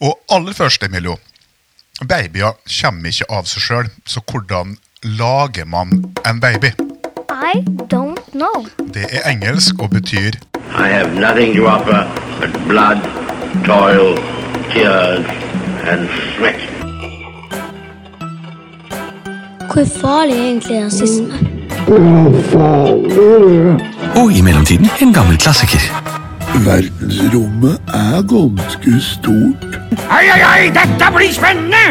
Og aller først, Emilio. Babyer kommer ikke av seg sjøl, så hvordan lager man en baby? I don't know. Det er engelsk og betyr I have nothing to offer but blood, toil, tears, and sweat. Hvor farlig er egentlig rasisme? Og i mellomtiden en gammel klassiker. Verdensrommet er ganske stort. Oi, oi, oi, dette blir spennende!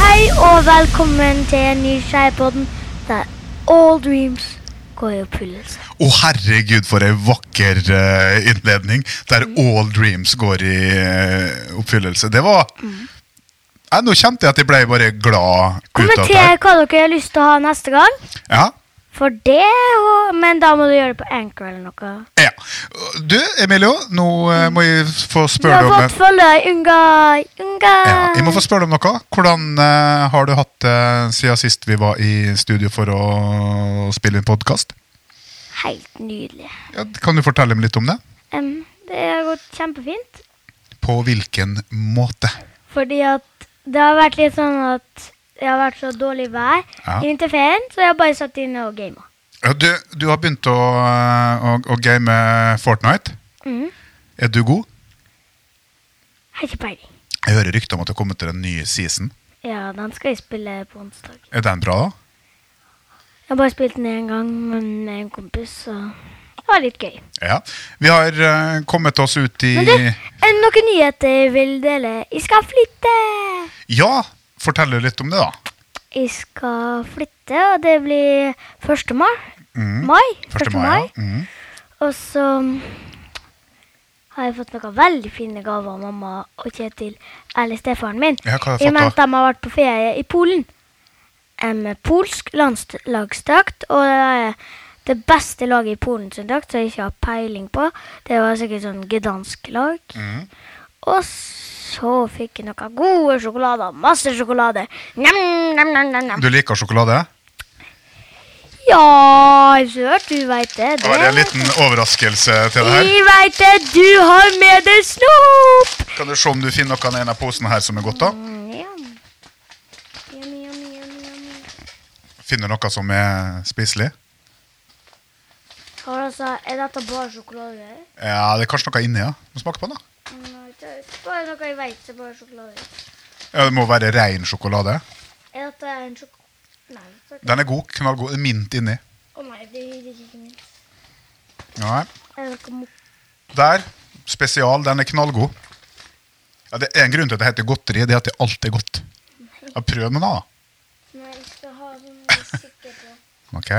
Hei og velkommen til en ny Skeipodden der all dreams går i oppfyllelse. Å, herregud, for ei vakker uh, innledning, der all dreams går i uh, oppfyllelse. Det var ja, Nå kjente jeg at jeg ble bare glad Kommenter hva dere har lyst til å ha neste gang. Ja. For det, men da må du gjøre det på Anchor eller noe. ja. Du, Emilio, nå eh, må jeg få spørre deg om fått følge Unga. Unga. ja, Jeg må få spørre deg om noe. Hvordan eh, har du hatt det siden sist vi var i studio for å spille inn podkast? Helt nydelig. Ja, kan du fortelle meg litt om det? Em, det har gått kjempefint. På hvilken måte? Fordi at det har vært litt sånn at det har vært så dårlig vær Ja. i vinterferien, så jeg har bare satt inne og gama. Ja, du, du har begynt å, å, å game Fortnite. Mm. Er du god? Har ikke peiling. Jeg hører rykter om at det har kommet til en ny season. Ja, den skal jeg spille på onsdag. Er den bra, da? Jeg har bare spilt den én gang med en kompis, så det var litt gøy. Ja. Vi har uh, kommet oss ut i Men du, noen nyheter jeg vil dele? Jeg skal flytte! Ja, fortell litt om det, da. Jeg skal flytte, og det blir 1. mai. Mm. mai. 1. 1. mai. Mhm. Og så har jeg fått noen veldig fine gaver av mamma og Kjetil, eller stefaren min. Ja, mente I med at de har vært på ferie i Polen. En polsk landslagsdrakt, og det er det beste laget i Polen sin drakt, som jeg ikke har peiling på. Det var sikkert sånn gedansk lag. Mm. Og så fikk jeg noen gode sjokolader. Masse sjokolade. Nam, nam, nam, nam, nam. Du liker sjokolade? Ja, sørt, du veit det. det. var en liten overraskelse til her? Jeg veit det. Du har med deg snop. Kan du se om du finner noe i denne posen her som er godt? da? Mm. Finner du noe som er spiselig? Har altså, er dette bare sjokolade? Ja, det er kanskje noe inni, ja. Må smake på den, da. Det er bare noe jeg veit er bare sjokolade. Ja, Det må være ren sjokolade. Er dette en sjok... Nei. det er- Den er god. Knallgod. Det er Mint inni. Å nei, det er ikke mint. Nei. Er det noe Der. Spesial. Den er knallgod. Ja, det er en grunn til at det heter godteri. Det er at det alltid er godt. Ja, prøv med det, da. Nei, jeg skal ha sånn sikker på. Ok.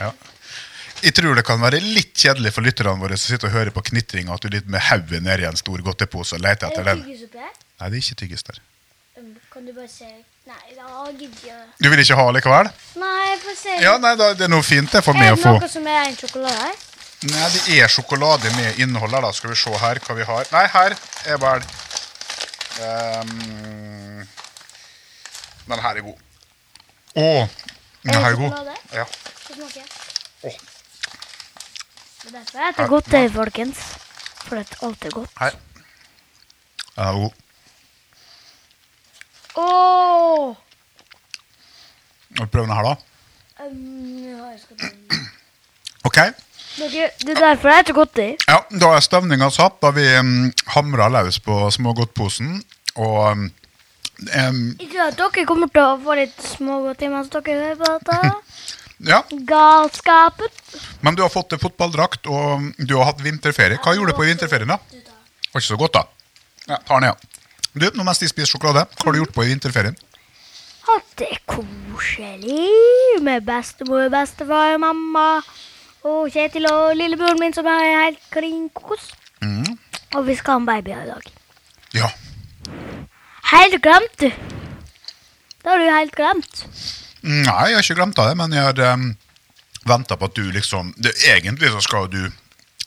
Ja. Jeg tror det kan være litt kjedelig for lytterne våre som sitter og hører på knitringa, at du litt med hodet nedi en stor godtepose og leter Er etter den. Nei, det er ikke tyggis der. Um, Kan du bare se Nei, da gidder jeg Du vil ikke ha likevel? Nei, få se. Ja, nei, da, det er noe fint det for er meg å det noe som er en sjokolade her? Nei, det er sjokolade med innhold her, da. Skal vi se her hva vi har. Nei, her er vel um, Den her er god. Å, den Er her er god. Ja. Å. Det er derfor jeg heter det, folkens. For at alt er godt. Hei. Jeg er god. Ååå. Prøve den her, da? Um, ja, jeg skal prøve. Ok. Dere, det er derfor jeg heter godteri. Ja, Da er stemninga satt. Da vi um, hamra løs på smågodtposen. Og um, Jeg tror at dere kommer til å få litt smågodt mens dere hører på dette. Ja, Galskapen. men du har fått en fotballdrakt, og du har hatt vinterferie. Hva gjorde du på vinterferien, da? Var ikke så godt, da. Ja, tar ned, ja. Du, nå mens de spiser sjokolade, hva har du gjort på i vinterferien? Hatt det koselig med bestemor, bestefar, mamma og Kjetil og lillebroren min som er helt klin kokos. Mm. Og vi skal ha en baby i dag. Ja. Helt glemt, du. Det har du helt glemt. Nei, jeg har ikke glemt det, men jeg har um, venta på at du liksom det, Egentlig så skal du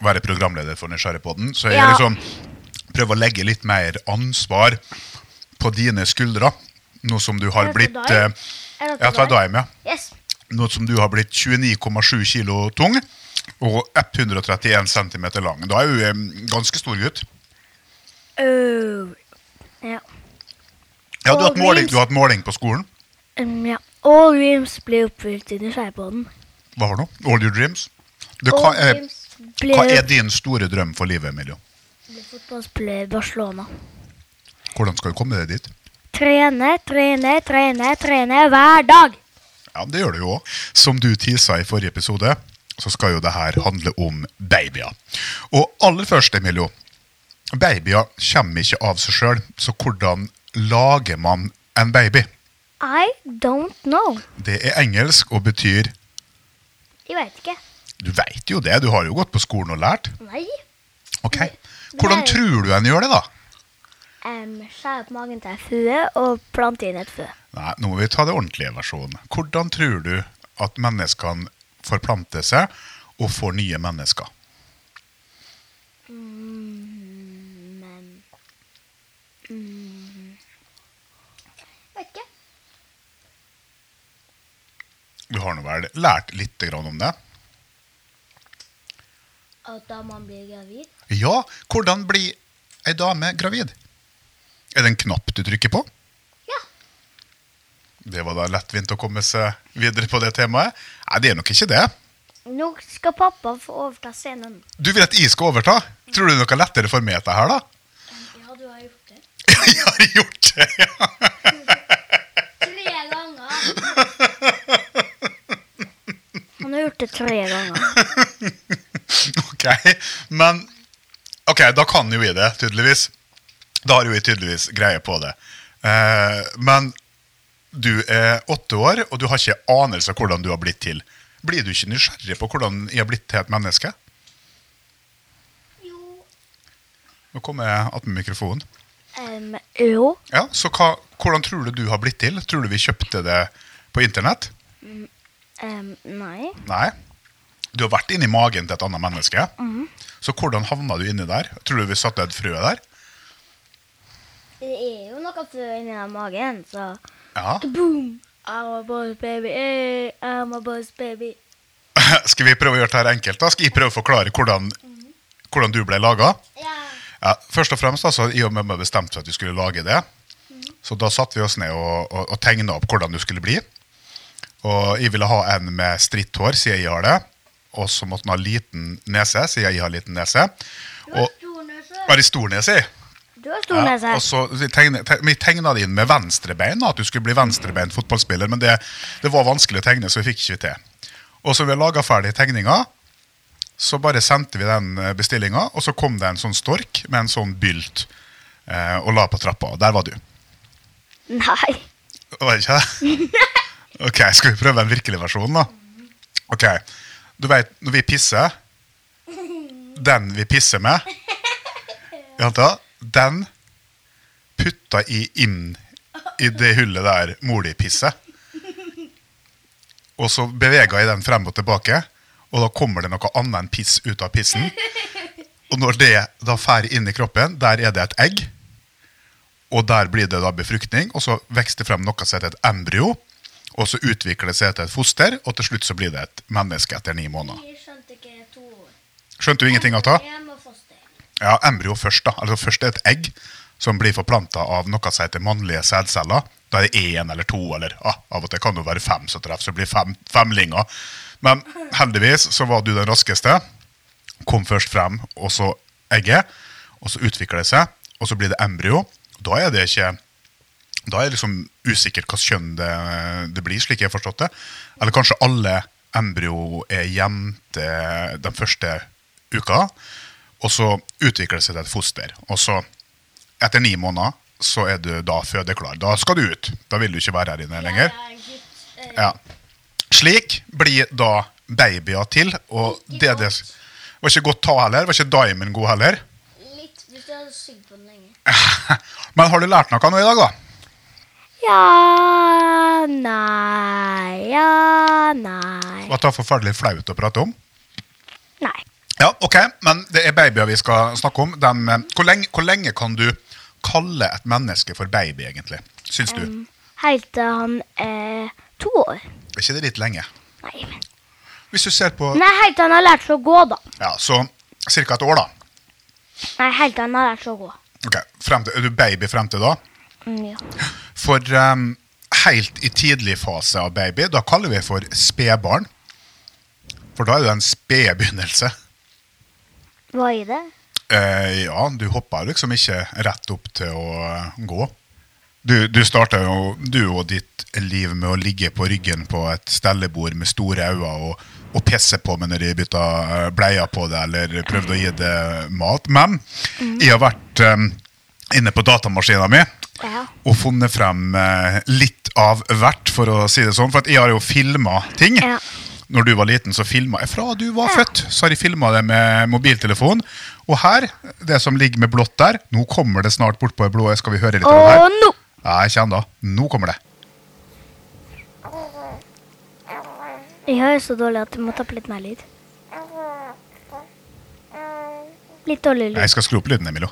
være programleder for Nysgjerrigpodden, så jeg Ja. liksom prøver å legge litt mer ansvar på dine skuldre. Nå som du har blitt uh, Ja? Daim, ja. Yes. Nå som du har blitt 29,7 kilo tung. Og 131 cm lang. Da er du en ganske stor gutt. Uh, ja. Ja, du har hatt måling, måling på skolen. Um, ja. All dreams ble oppfylt under skjærpodden. Hva var det nå? All your dreams? Du, hva, er, ble, hva er din store drøm for livet, Emilio? fotballspiller i Barcelona. Hvordan skal du komme deg dit? Trene, trene, trene, trene hver dag. Ja, det gjør du jo òg. Som du tisa i forrige episode, så skal jo det her handle om babyer. Og aller først, Emilio. Babyer kommer ikke av seg sjøl, så hvordan lager man en baby? I don't know. Det er engelsk og betyr Jeg vet ikke. Du veit jo det, du har jo gått på skolen og lært. Nei. Ok, Hvordan tror du en gjør det, da? Um, Skjære på magen til ei fue og plante inn et fø. Nei, Nå må vi ta det ordentlige versjonen. Hvordan tror du at menneskene forplanter seg og får nye mennesker? Men mm, Vet ikke. Du har nå vel lært litt grann om det? At da man blir gravid? Ja, hvordan blir ei dame gravid? Er det en knapp du trykker på? Ja. Det var da lettvint å komme seg videre på det temaet. Nei, det er nok ikke det. Nå skal pappa få overta scenen. Du vil at jeg skal overta? Tror du det er noe lettere for meg dette her, da? Ja, du har gjort det. Jeg har gjort det, ja. Tre ganger. Han har gjort det tre ganger. Ok, men Ok, da kan jo vi det, tydeligvis. Da har jo vi tydeligvis greie på det. Eh, men du er åtte år, og du har ikke anelse av hvordan du har blitt til. Blir du ikke nysgjerrig på hvordan jeg har blitt til et menneske? Jo. Nå kommer jeg attmed mikrofonen. Um, jo. Ja, så hva, hvordan tror du du har blitt til? Tror du vi kjøpte det på internett? Um, nei. Nei. Du har vært inni magen til et annet menneske. Så hvordan havna du inni der? Tror du vi satte et frø der? Det er jo noe frø inni den magen, så Ja. Boom! I'm a boss baby, hey, I'm a boss baby. Skal vi prøve å gjøre dette enkelt? da? Skal jeg prøve å forklare hvordan, hvordan du ble laga? Ja. Ja, først og fremst altså, I og mamma bestemte seg at vi skulle lage det. Så da satte vi oss ned og, og, og tegna opp hvordan du skulle bli. Og Jeg ville ha en med stritt hår, siden jeg har det. Og så måtte den ha liten nese, siden jeg har liten nese. Og Har de stor nese? Du har stor nese. og så vi tegna, te, tegna det inn med venstrebein, at du skulle bli venstrebeint fotballspiller. Men det, det var vanskelig å tegne, så vi fikk ikke til. Og så vi laga ferdig tegninga, så bare sendte vi den bestillinga, og så kom det en sånn stork med en sånn bylt eh, og la på trappa. Og der var du. Nei. Var det ikke det? Ok, skal vi prøve en virkelig versjon, da? Ok, Du vet, når vi pisser Den vi pisser med den putta i inn i det hullet der mor di pisser. Og så beveger jeg den frem og tilbake, og da kommer det noe annet enn piss ut av pissen. Og når det da fer inn i kroppen, der er det et egg. Og der blir det da befruktning, og så vokser det frem noe som heter et embryo. Og så utvikler det seg til et foster, og til slutt så blir det et menneske etter ni måneder. Jeg skjønte ikke to år. Skjønte du ingenting foster. Ja, embryo først, da. Altså Først er det et egg som blir forplanta av noe som heter mannlige sædceller. Da er det én eller to, eller ah, av og til kan det være fem som treffer, så det blir fem, femlinger. Men heldigvis så var du den raskeste. Kom først frem, og så egget. Og så utvikler det seg, og så blir det embryo. Da er det ikke Da er jeg liksom usikker hvilket kjønn det, det blir, slik jeg har forstått det. Eller kanskje alle embryo er jenter den første uka. Og så utvikler det seg til et foster. Og så, etter ni måneder, så er du da fødeklar. Da skal du ut. Da vil du ikke være her inne lenger. Ja. Slik blir da babyer til. Og det, det var ikke godt ta heller. Var ikke Diamond god heller. Litt, hvis du hadde sugd på den lenge. Men har du lært noe nå i dag, da? Ja Nei Ja Nei. Var det er forferdelig flaut å prate om? Nei. Ja, ok, men det er babyer vi skal snakke om. Dem, eh, hvor, lenge, hvor lenge kan du kalle et menneske for baby, egentlig? Syns du? Helt til han er to år. Er ikke det litt lenge? Nei, men Hvis du ser på Nei, helt til han har lært seg å gå, da. Ja, så ca. et år, da. Nei, helt til han har lært seg å gå. Ok, frem til, Er du baby frem til da? Mm, ja. For um, helt i tidlig fase av baby, da kaller vi for spedbarn. For da er det en sped begynnelse. Hva er det? Uh, ja, du hopper liksom ikke rett opp til å eh, gå. Du, du starta jo du og ditt liv med å ligge på ryggen på et stellebord med store øyne og, og pisse på meg når de bytta bleia bleier på det eller prøvde å gi det mat. Men jeg har vært em, inne på datamaskina mi Ja. og funnet frem eh, litt av hvert, for å si det sånn. For at jeg har jo filma ting. Ja. Når du var liten, så filma jeg fra du var født. Så har jeg filma det med mobiltelefon. Og her, det som ligger med blått der Nå kommer det snart bort på det blå. Skal vi høre litt av det her? nå! Nei, jeg kjenner det. Nå kommer det. Jeg hører så dårlig at du må tappe litt mer lyd. Litt dårlig lyd. Jeg skal skru opp lyden, Emilio.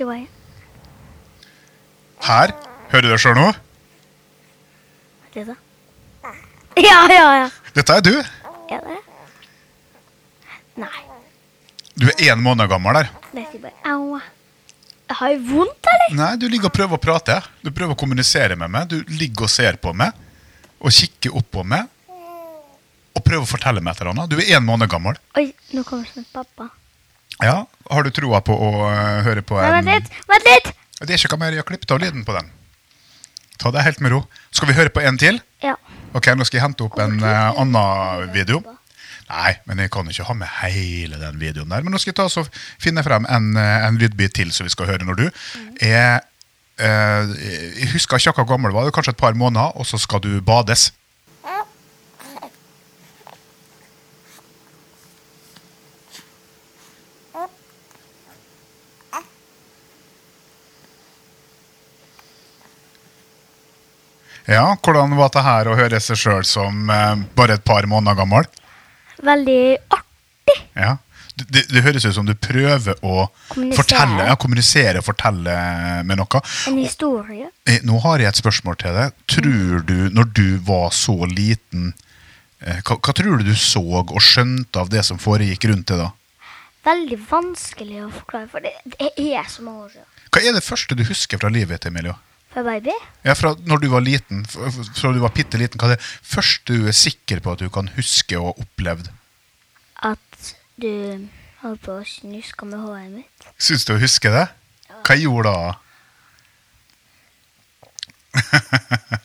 Hva Her. Hører du deg sjøl nå? Det da? Ja, ja, ja. Dette er du. Er det? Nei. Du er én måned gammel der. Det sier bare au. Har jeg vondt, eller? Nei, du ligger og prøver å prate. Du prøver å kommunisere med meg. Du ligger og ser på meg. Og kikker opp på meg. Og prøver å fortelle meg et eller annet. Du er én måned gammel. Oi, nå kommer snart pappa. Ja, Har du troa på å øh, høre på en vent litt, vent litt! Det er ikke hva mer jeg har klippet av lyden på den. Ta det helt med ro. Skal vi høre på en til? Ja. Ok, Nå skal jeg hente opp en uh, annen video. Nei, men jeg kan ikke ha med hele den videoen der. Men nå skal jeg ta så finne frem en, eh, en lydbit til som vi skal høre når du er eh, Jeg husker ikke hvor gammel du var, det var kanskje et par måneder, og så skal du bades. Ja, Hvordan var det her å høre seg sjøl som eh, bare et par måneder gammel? Veldig artig. Ja. Det, det, høres ut som du prøver å Kommunisere. fortelle, ja, kommunisere fortelle med noe. En historie. Eh, Nå har jeg et spørsmål til deg. Tror du, når du var så liten, eh, hva, hva tror du du så og skjønte av det som foregikk rundt deg da? Veldig vanskelig å forklare, for det, det er så mange år siden. Hva er det første du husker fra livet ditt, Emilio? For baby? Ja, fra når du var liten, fra du var bitte liten, hva er det første du er sikker på at du kan huske og ha opplevd? At du holdt på å snuske med håret mitt. Syns du å huske det? Hva gjorde da?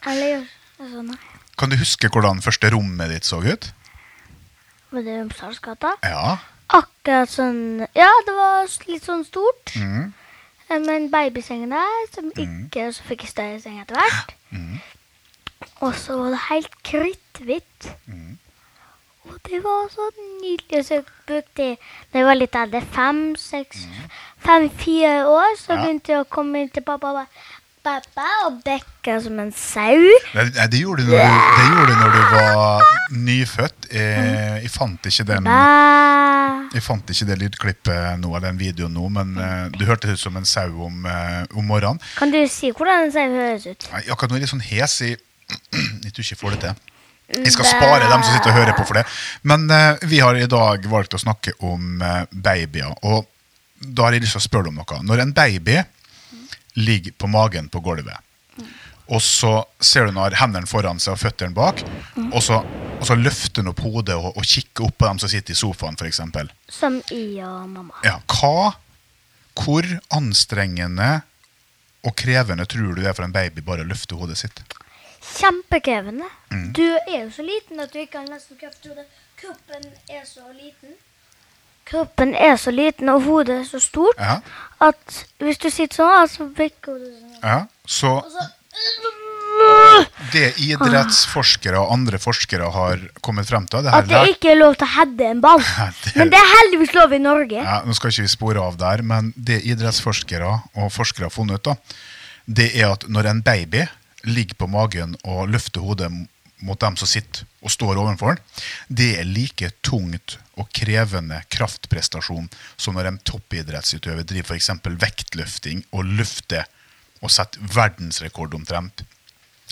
Eller gjorde sånn. Kan du huske hvordan første rommet ditt så ut? Var det Romsdalsgata? Ja. Akkurat sånn Ja, det var litt sånn stort. Mhm. Eh, Med en babyseng der, som ikke Så fikk større seng etter hvert. Og så var det helt kritthvitt. Og det var så nydelig. Så jeg brukte Da jeg var litt eldre, fem, fem-fire år, så begynte jeg å komme inn til pappa og bare Pappa og bekka som en sau. Nei, det gjorde du når du, det gjorde du, når du var nyfødt. Jeg, jeg, fant ikke den, jeg fant ikke det lydklippet nå, eller den videoen nå, men eh, du hørtes ut som en sau om, eh, om morgenen. Kan du si hvordan en sau høres ut? Nei, akkurat nå er jeg litt sånn hes. Jeg, jeg tror ikke jeg får det til. Jeg skal spare dem som sitter og hører på for det. Men uh, vi har i dag valgt å snakke om uh, babyer. Og da har jeg lyst til å spørre om noe. Når en baby ligger på magen på gulvet, og så ser du han har hendene foran seg og føttene bak, og så, og så løfter han opp hodet og, og kikker opp på dem som sitter i sofaen, f.eks. Som I og mamma. Ja, hva, hvor anstrengende og krevende tror du det er for en baby bare å løfte hodet sitt? Kjempekrevende. Mm. Du er jo så liten at du ikke har nesten kraft. Kroppen er så liten. Kroppen er så liten, og hodet er så stort Ja, at hvis du sitter sånn, så bikker hodet sånn. ja. Så så det idrettsforskere og andre forskere har kommet frem til det At det ikke er lov til å heade en ball. Det- Men det er heldigvis lov i Norge. ja, Nå skal ikke vi spore av der, men det idrettsforskere og forskere har funnet ut, da, det er at når en baby ligger på magen og løfter hodet mot dem som sitter og står overfor den, det er like tungt og krevende kraftprestasjon som når en toppidrettsutøver driver f.eks. vektløfting og løfter og setter verdensrekord omtrent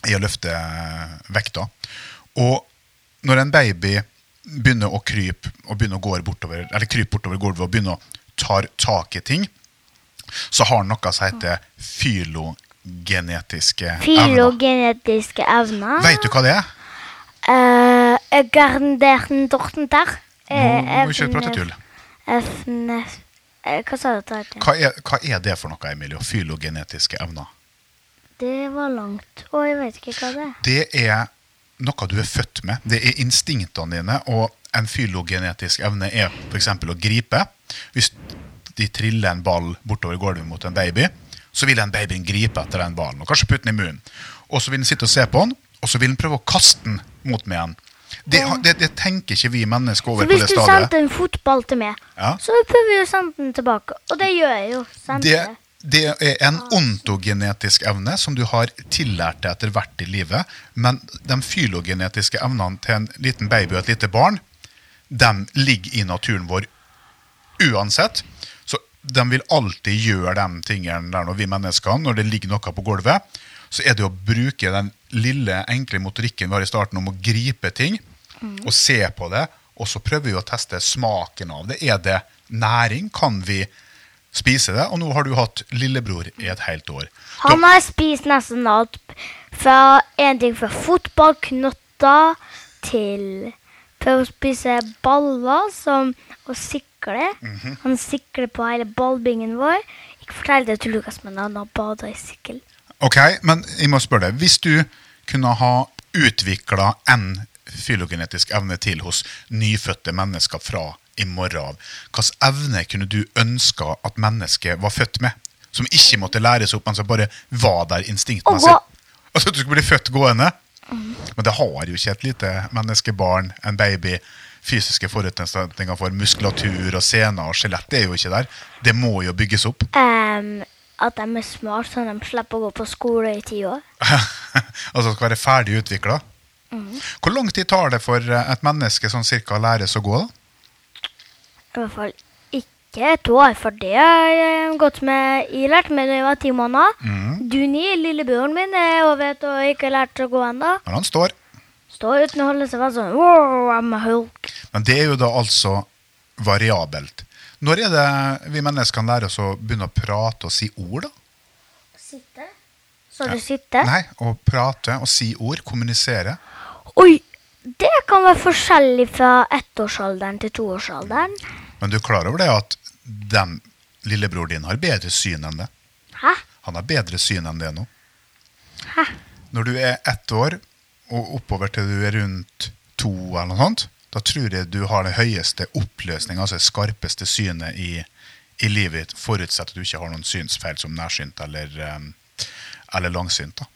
i å løfte eh, vekta. Og når en baby begynner å krype og begynner å gå bortover, eller krype bortover gulvet og begynner å ta tak i ting, så har noe som heter fylogenetiske evner. Filogenetiske evner. Vet du hva det er? Uh, Garnderten dortenter. Nå må vi ikke prate tull. FNF eh, Hva sa du? Hva er, hva er det for noe, Emilie? Filogenetiske evner? Det var langt. Og jeg vet ikke hva det er. Det er noe du er født med. Det er instinktene dine. Og en fylogenetisk evne er f.eks. å gripe. Hvis de triller en ball bortover gulvet mot en baby, så vil den babyen gripe etter den ballen og kanskje putte den i munnen. Og så vil den sitte og se på den, og så vil den prøve å kaste den mot meg igjen. Det, det, det tenker ikke vi mennesker over på hvis det du sendte en fotball til meg, Ja. så prøver vi å sende den tilbake. Og det gjør jeg jo. Det, det er en ontogenetisk evne som du har tillært deg etter hvert i livet. Men de fylogenetiske evnene til en liten baby og et lite barn, de ligger i naturen vår uansett. De vil alltid gjøre de tingene der når vi mennesker, når det ligger noe på gulvet. Så er det å bruke den lille, enkle motorikken vi har i starten om å gripe ting og se på det. Og så prøver vi å teste smaken av det. Er det næring? Kan vi spise det? Og nå har du hatt lillebror i et helt år. Han har spist nesten alt. Fra en ting fra fotball, knotter, til prøve å spise baller som og sikle. Mhm. Han sikler på hele ballbingen vår. Ikke fortell det til Lukas, men han har bada i sykkel. Ok, men jeg må spørre deg. Hvis du kunne ha utvikla en fylogenetisk evne til hos nyfødte mennesker fra i morgen av, hvilken evne kunne du ønska at mennesket var født med? Som ikke måtte læres opp, men som bare var der instinktmessig? Altså at du skulle bli født gående? Men det har jo ikke et lite menneskebarn, en baby. Fysiske forutsetninger for muskulatur og sener og skjelett det er jo ikke der. Det må jo bygges opp. Um, at de er smart, så de slipper å gå på skole i ti år. altså skal være ferdig utvikla. Hvor lang tid tar det for eh, et menneske sånn cirka å læres å gå? da? I hvert fall ikke et år, for det har jeg gått med ilært meg da jeg var ti måneder. Mm. Duni, lillebroren min, er over et år og ikke lært å gå ennå. Men han står. Står uten å holde seg fast sånn wow, I'm a hulk. Men det er jo da altså variabelt. Når er det vi mennesker kan lære oss å begynne å prate og si ord, da? Sitte. Så du sitte? Nei, å prate og si ord, kommunisere. Oi! Det kan være forskjellig fra ettårsalderen til toårsalderen. Men du er klar over det at den lillebror din har bedre syn enn det? Hæ? Han har bedre syn enn det nå. Hæ? Når du er ett år og oppover til du er rundt to, eller noe sånt, da tror jeg du har den høyeste oppløsninga, altså det skarpeste synet i, i livet ditt, forutsatt at du ikke har noen synsfeil som nærsynt eller, um, eller langsynt. Da.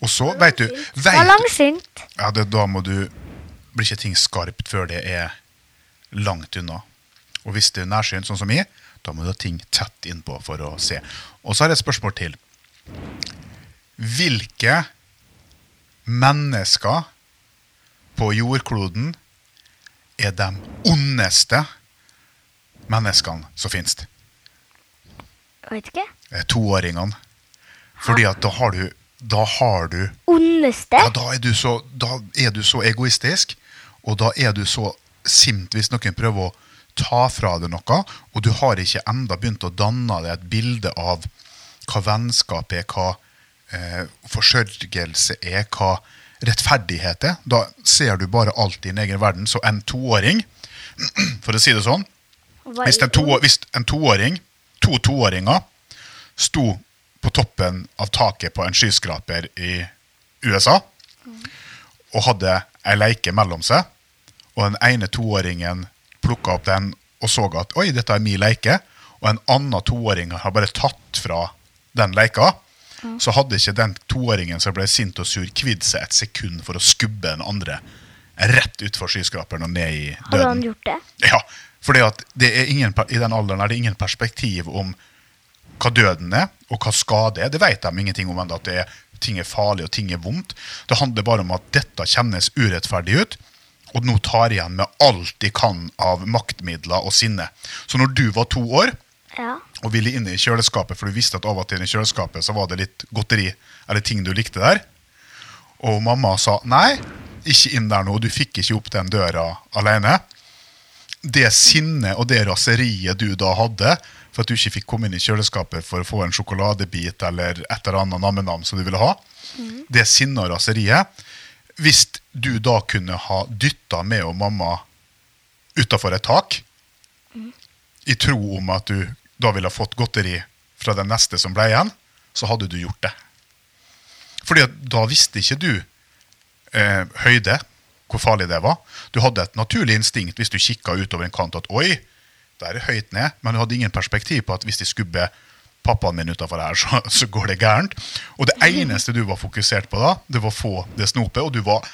Og så, vet du, vet langsynt. ja, det, Da må du Blir ikke ting skarpt før det er langt unna. Og hvis det er nærsynt, sånn som jeg, da må du ha ting tett innpå for å se. Og så har jeg et spørsmål til. Hvilke mennesker på jordkloden er de ondeste menneskene som finnes? Jeg Vet ikke. Er toåringene. Fordi at da har du, da har du Ondeste. ja, da, er du så, da er du så egoistisk, og da er du så sint hvis noen prøver å ta fra deg noe, og du har ikke enda begynt å danne deg et bilde av hva vennskap er, hva eh, forsørgelse er, hva rettferdighet er. Da ser du bare alt i din egen verden. Så en toåring, for å si det sånn, hvis en, to, hvis en toåring, to toåringer sto på toppen av taket på en skyskraper i USA og hadde ei leike mellom seg, og den ene toåringen plukka opp den og så at oi, dette er min leike, og en annen toåring har bare tatt fra den leika, så hadde ikke den toåringen som ble sint og sur, kvidd seg et sekund for å skubbe den andre rett utfor skyskraperen og ned i døden. Hadde han gjort det? Ja, for det ingen, i den alderen er det ingen perspektiv om hva døden er, og hva skade er. Det vet de ingenting om ennå, at det er, ting er farlig og ting er vondt. Det handler bare om at dette kjennes urettferdig ut, og nå tar igjen med alt de kan av maktmidler og sinne. Så når du var to år Ja. og ville inn i kjøleskapet, for du visste at av og til i kjøleskapet så var det litt godteri eller ting du likte der, og mamma sa nei, ikke inn der nå, du fikk ikke opp den døra alene. Det sinnet og det raseriet du da hadde for at du ikke fikk komme inn i kjøleskapet for å få en sjokoladebit eller et eller annet nammenam som du ville ha, det sinnet og raseriet Hvis du da kunne ha dytta meg og mamma utafor et tak, i tro om at du da ville ha fått godteri fra den neste som ble igjen, så hadde du gjort det. Fordi da visste ikke du eh, høyde, hvor farlig det var. Du hadde et naturlig instinkt hvis du kikka utover en kant at oi, der er det høyt ned, men du hadde ingen perspektiv på at hvis de skubber pappaen min utafor her, så, så går det gærent. Og det eneste du var fokusert på da, det var å få det snopet, og du var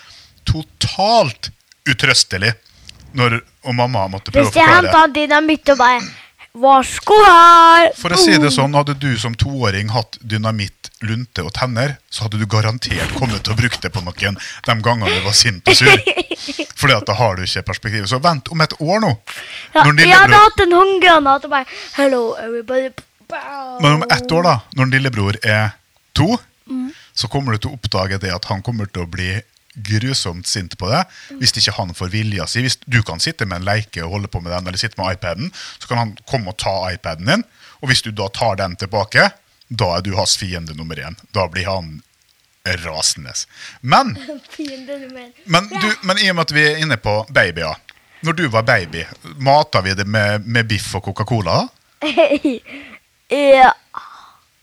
totalt utrøstelig når og mamma måtte prøve å forklare. Hvis jeg henta dynamitt og bare Varsko her! For å si det sånn, hadde du som toåring hatt dynamitt, lunte og tenner, så hadde du garantert kommet til å bruke det på noen de gangene du var sint og sur. Fordi at da har du ikke perspektiv. Så vent om et år nå. Ja, jeg hadde hatt en håndgranat og bare Hello, everybody. Bow. men om ett år, da, når lillebror er to, så kommer du til å oppdage det at han kommer til å bli grusomt sint på deg hvis ikke han får vilja si. Hvis du kan sitte med en leike og holde på med den, eller sitte med iPaden, så kan han komme og ta iPaden din. Og hvis du da tar den tilbake, da er du hans fiende nummer én. Da blir han rasende. Men, men, du, men i og med at vi er inne på babyer Når du var baby, mata vi det med, med biff og Coca-Cola? ja.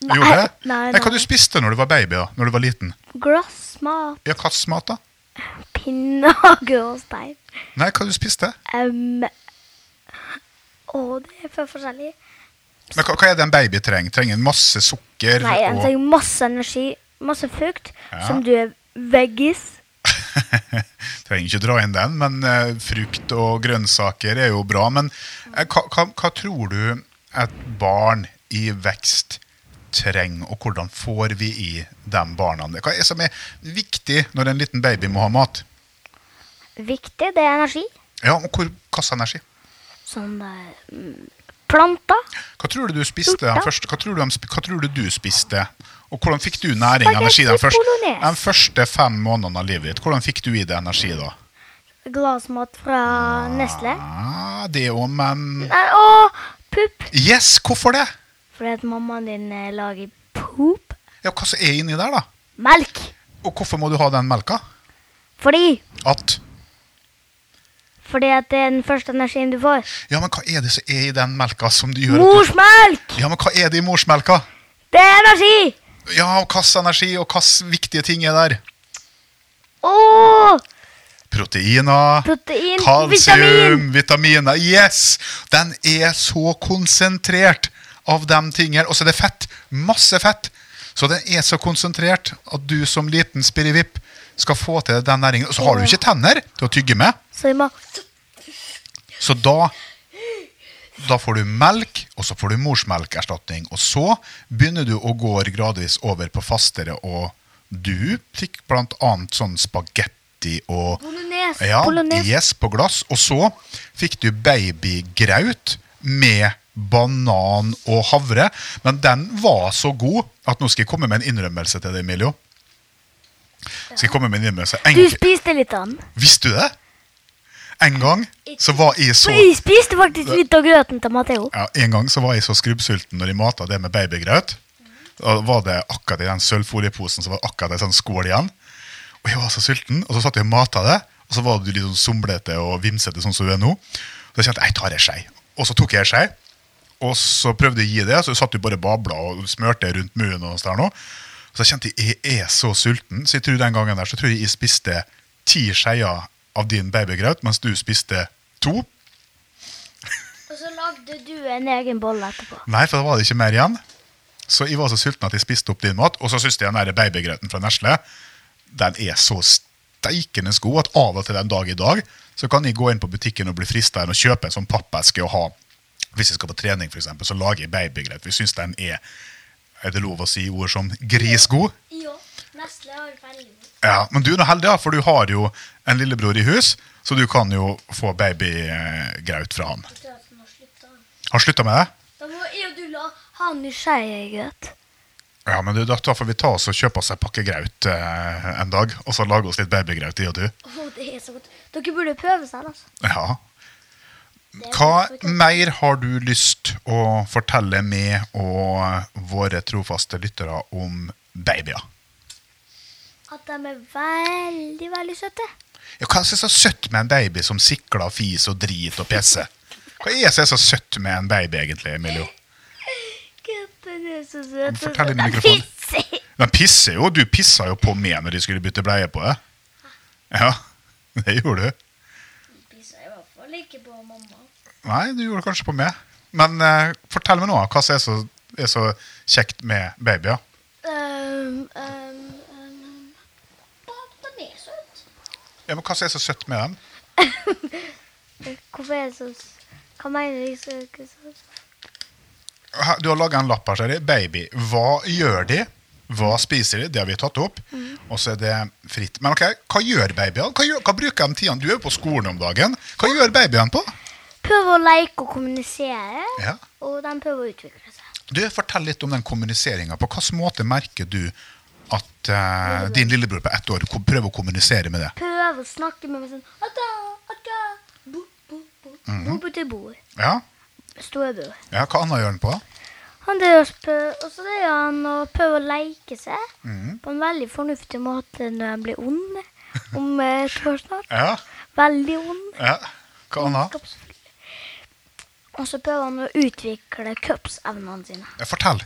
Gjorde det? Nei, Nei, hva nei. du spiste når du var baby? da? Når du var liten? Glassmat, Ja, mat, da? pinnehage og stein. Nei, hva du spiste? Um, å, det er for forskjellig. Men hva, hva er det en baby trenger? Trenger en masse sukker? Nei, den og... trenger masse energi, masse frukt, Ja. som du er veggis. trenger ikke dra inn den, men eh, frukt og grønnsaker er jo bra. Men eh, hva, hva, hva tror du et barn i vekst trenger, og hvordan får vi i de barna det? Hva er det som er viktig når en liten baby må ha mat? Viktig, det er energi. Ja, og hvor, hva slags energi? Sånn mm, planter. Hva tror du du spiste den Hjorta. første, hva tror du, hva tror du du spiste? Og hvordan fikk du næring og energi den første, de første fem månedene av livet ditt? Hvordan fikk du i deg energi da? Glassmat fra Nestle. Ah, det òg, men å, pupp. Yes, hvorfor det? Fordi at mammaen din eh, lager poop. Ja, Hva som er inni der, da? Melk. Og hvorfor må du ha den melka? Fordi. At Fordi at det er den første energien du får. Ja, men hva er det som er i den melka som du gjør at Morsmelk! du Ja, men hva er det i morsmelka? Det er energi! Ja, og hvilken energi og hvilke viktige ting er der? Å! Proteiner, Protein, kalsium, vitamin. vitaminer. Yes! Den er så konsentrert av de tingene. Og så er det fett. Masse fett. Så den er så konsentrert at du som liten spirivipp skal få til den næringen. Og så har du ikke tenner til å tygge med. Så da da får du melk, og så får du morsmelkerstatning. Og så begynner du å gå gradvis over på fastere, og du fikk annet sånn spagetti og Bolognese. ja, yes, på glass. Og så fikk du babygraut med banan og havre. Men den var så god at nå skal jeg komme med en innrømmelse til deg, Emilio. Skal jeg komme med en innrømmelse? En, Du spiste litt av den. visste du det? En gang så var jeg så For jeg spiste faktisk litt av grøten til Matteo. ja, En gang så var jeg så skrubbsulten når jeg mata det med babygrøt. Da var det akkurat i den sølvfolieposen så var akkurat en sånn skål igjen. Og jeg var så sulten, og så satt jeg og mata det. Og så var du litt sånn somlete og vimsete sånn som du er nå. Så jeg kjente jeg tar en skei. Og så tok jeg en skei. Og så prøvde jeg å gi det, så satt du bare babla og smørte rundt munnen. og sånn nå. Så jeg kjente jeg er så sulten, så jeg tror den gangen der så tror jeg jeg spiste ti skeier av din babygraut, mens du spiste to. Og så lagde du en egen bolle etterpå. Nei, for da var det ikke mer igjen. Så jeg var så sulten at jeg spiste opp din mat. Og så syns jeg den babygrauten fra Nesle den er så steikende god at av og til den dag i dag så kan jeg gå inn på butikken og bli frista og kjøpe en sånn pappeske å ha. Hvis jeg skal på trening, for eksempel, så lager jeg babygraut. Vi syns den er Er det lov å si ord som grisgod? Ja, Nestle har veldig Ja, men du er heldig, for du har jo en lillebror i hus, så du kan jo få babygraut fra han. Har slutta med det? Da må jeg og du la han i nysgjerrighet. Ja, men du, da, får vi ta oss og kjøpe oss en pakke graut eh, en dag, og så lage oss litt babygraut, i og du. Å, det er så godt. Dere burde prøve selv, altså. Ja. Hva mer har du lyst å fortelle meg og våre trofaste lyttere om babyer? At de er veldig, veldig søte. Ja, hva er det så søtt med en baby som sikler, fis og drit og pisser? Hva er det som er så søtt med en baby, egentlig, Emilio? Gutten er så søt. Fortell inn i Den mikrofonen. pisser. Den pisser jo. Du pissa jo på meg når de skulle bytte bleie på deg. Ja, det gjorde du. Pisser i hvert fall ikke på mamma. Nei, du gjorde det kanskje på meg. Men uh, fortell meg nå, hva som er så, er så kjekt med babyer? Um, um, um, de er søte. Ja, men hva som er så søtt med dem? Hvorfor er det så Hva mener de så ikke søtt? Du har laga en lapp her, ser jeg. Baby. Hva gjør de? Hva spiser de? Det har vi tatt opp. Og så er det fritt. Men ok, hva gjør babyene? Hva, gjør, hva bruker de tida? Du er jo på skolen om dagen. Hva gjør babyene på? Prøver å leke og kommunisere, Ja. og de prøver å utvikle seg. Du, Fortell litt om den kommuniseringa. På hvilken måte merker du at uh, din lillebror på ett år prøver å kommunisere med det? Prøver å snakke med meg sånn Akka, akka, bo, bo, bo. Bo til bord. Ja? Storebror. ja hva annet gjør han på? Han driver og så driver han og prøver å leke seg på en veldig fornuftig måte når han blir ond. Om et år snart. Ja? Veldig ond. ja. Hva annet? Og så prøver han å utvikle kroppsevnene sine. Ja, fortell.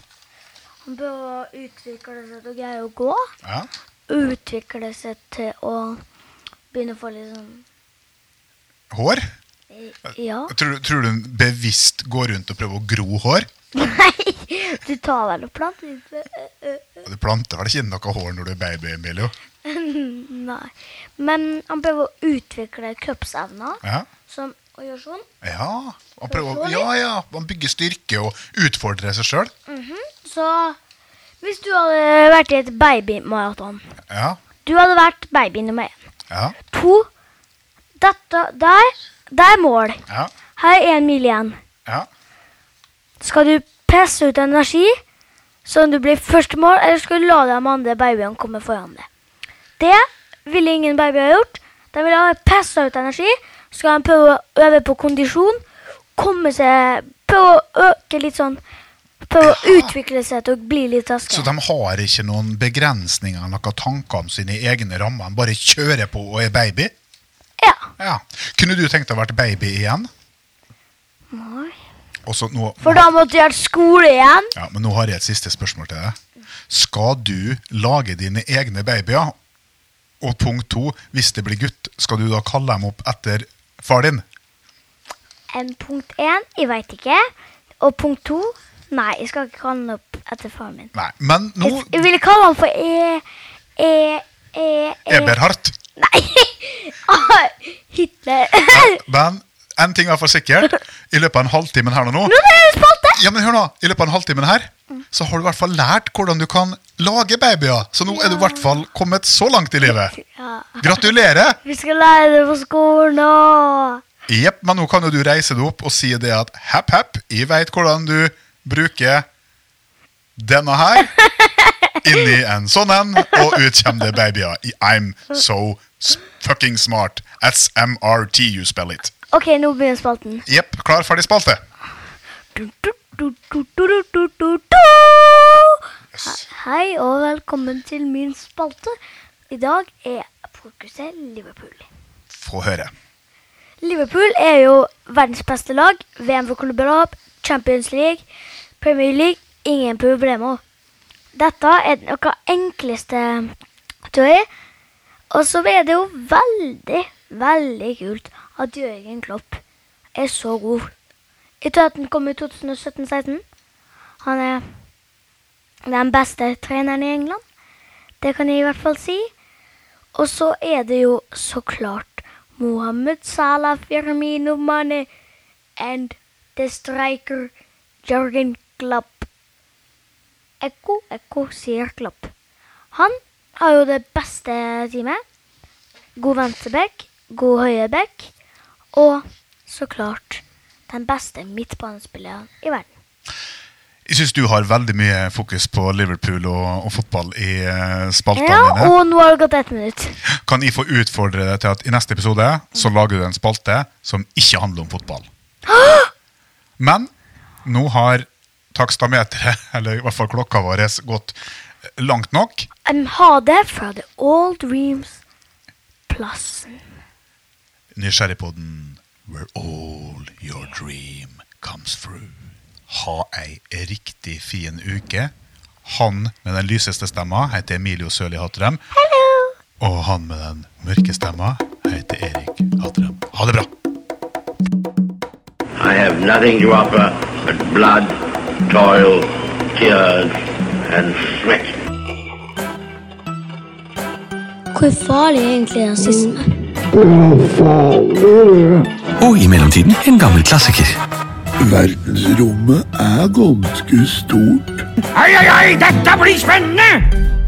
Han prøver å utvikle seg til å greie å gå. Ja. Utvikle seg til å begynne å få litt sånn Hår? eh, Ja. Tror, du- tror du hun bevisst går rundt og prøver å gro hår? Nei, du tar vel og planter eh, eh. Du planter vel ikke noe hår når du er baby, Emilio? Nei. Men han prøver å utvikle kroppsevner. Ja. Som å gjøre sånn. Ja, man prøver, ja, ja, man bygger styrke og utfordrer seg sjøl. Så hvis du hadde vært i et babymaraton Ja, Du hadde vært baby nummer én. ja, To. Dette der, det er mål. ja, Her er én mil igjen. ja. Skal du presse ut energi sånn du blir første mål, eller skal du la de andre babyene komme foran deg? Det ville ingen babyer ha gjort. De ville ha pressa ut energi. Skal han prøve å øve på kondisjon. Komme seg Prøve å øke litt sånn Prøve å utvikle seg til å bli litt raskere. Så de har ikke noen begrensninger, noen tanker om sine egne rammer. De bare kjører på og er baby? Ja. Ja. Kunne du tenkt deg å vært baby igjen? Nei. Også, nå, For da måtte jeg ha skole igjen. ja, men nå har jeg et siste spørsmål til deg. Skal du lage dine egne babyer? Og punkt to, hvis det blir gutt, skal du da kalle dem opp etter far din? En punkt én, jeg veit ikke. Og punkt to, nei, jeg skal ikke kalle den opp etter faren min. Nei, men nå Jeg, jeg ville kalle han for E... E... E... e Eberhardt? Nei! Hitler. Hitler. Men en ting er for sikkert. I løpet av en halvtime her nå Nå er det spalte! Ja, men hør nå, I løpet av en halvtime her så har du i hvert fall lært hvordan du kan lage babyer. Så nå er du i hvert fall kommet så langt i livet. Ja. Gratulerer! Vi skal lære det på skolen nå. Jepp, men nå kan jo du reise deg opp og si det at hepp, hepp, jeg veit hvordan du bruker denne her inni en sånn en, og ut kommer det babyer. I'm so fucking smart. SMRT, you spell it. OK, nå begynner spalten. Jepp, klar, ferdig, spalte. Du, du, Hei og velkommen til min spalte. I dag er fokuset Liverpool. Få høre. Liverpool er jo verdens beste lag. VM for klubbelag, Champions League, Premier League. Ingen problemer. Dette er noe enkleste, tror. Og så er det jo veldig, veldig kult at Jørgen Klopp er så god. Jeg tror at han kom i 2017-16. Han er den beste treneren i England. Det kan jeg i hvert fall si. Og så er det jo så klart Mohammed Salah, Firmino Mane and the striker Jørgen Klopp. Ekko, ekko, sier Klopp. Han har jo det beste teamet. God venstreback, god høyreback og så klart den beste midtbanespilleren i verden. Jeg syns du har veldig mye fokus på Liverpool og, og fotball i eh, spaltene Ja, dine. og nå har det gått ett minutt. Kan jeg få utfordre deg til at i neste episode så lager du en spalte som ikke handler om fotball? Men nå har takstameteret, eller i hvert fall klokka vår, gått langt nok. En har det fra The All Dreams Plassen. Nysgjerrigpodden Where all your dream comes through. Ha ei riktig fin uke. Han med den lyseste stemma heter Emilio Sørli Hattrem. Og han med den mørke stemma heter Erik Hatrem. Ha det bra! I have nothing to offer but blood, toil, tears, and sweat. Hvor farlig er egentlig rasisme? Og i mellomtiden en gammel klassiker. Verdensrommet er ganske stort. Oi, oi, oi, dette blir spennende!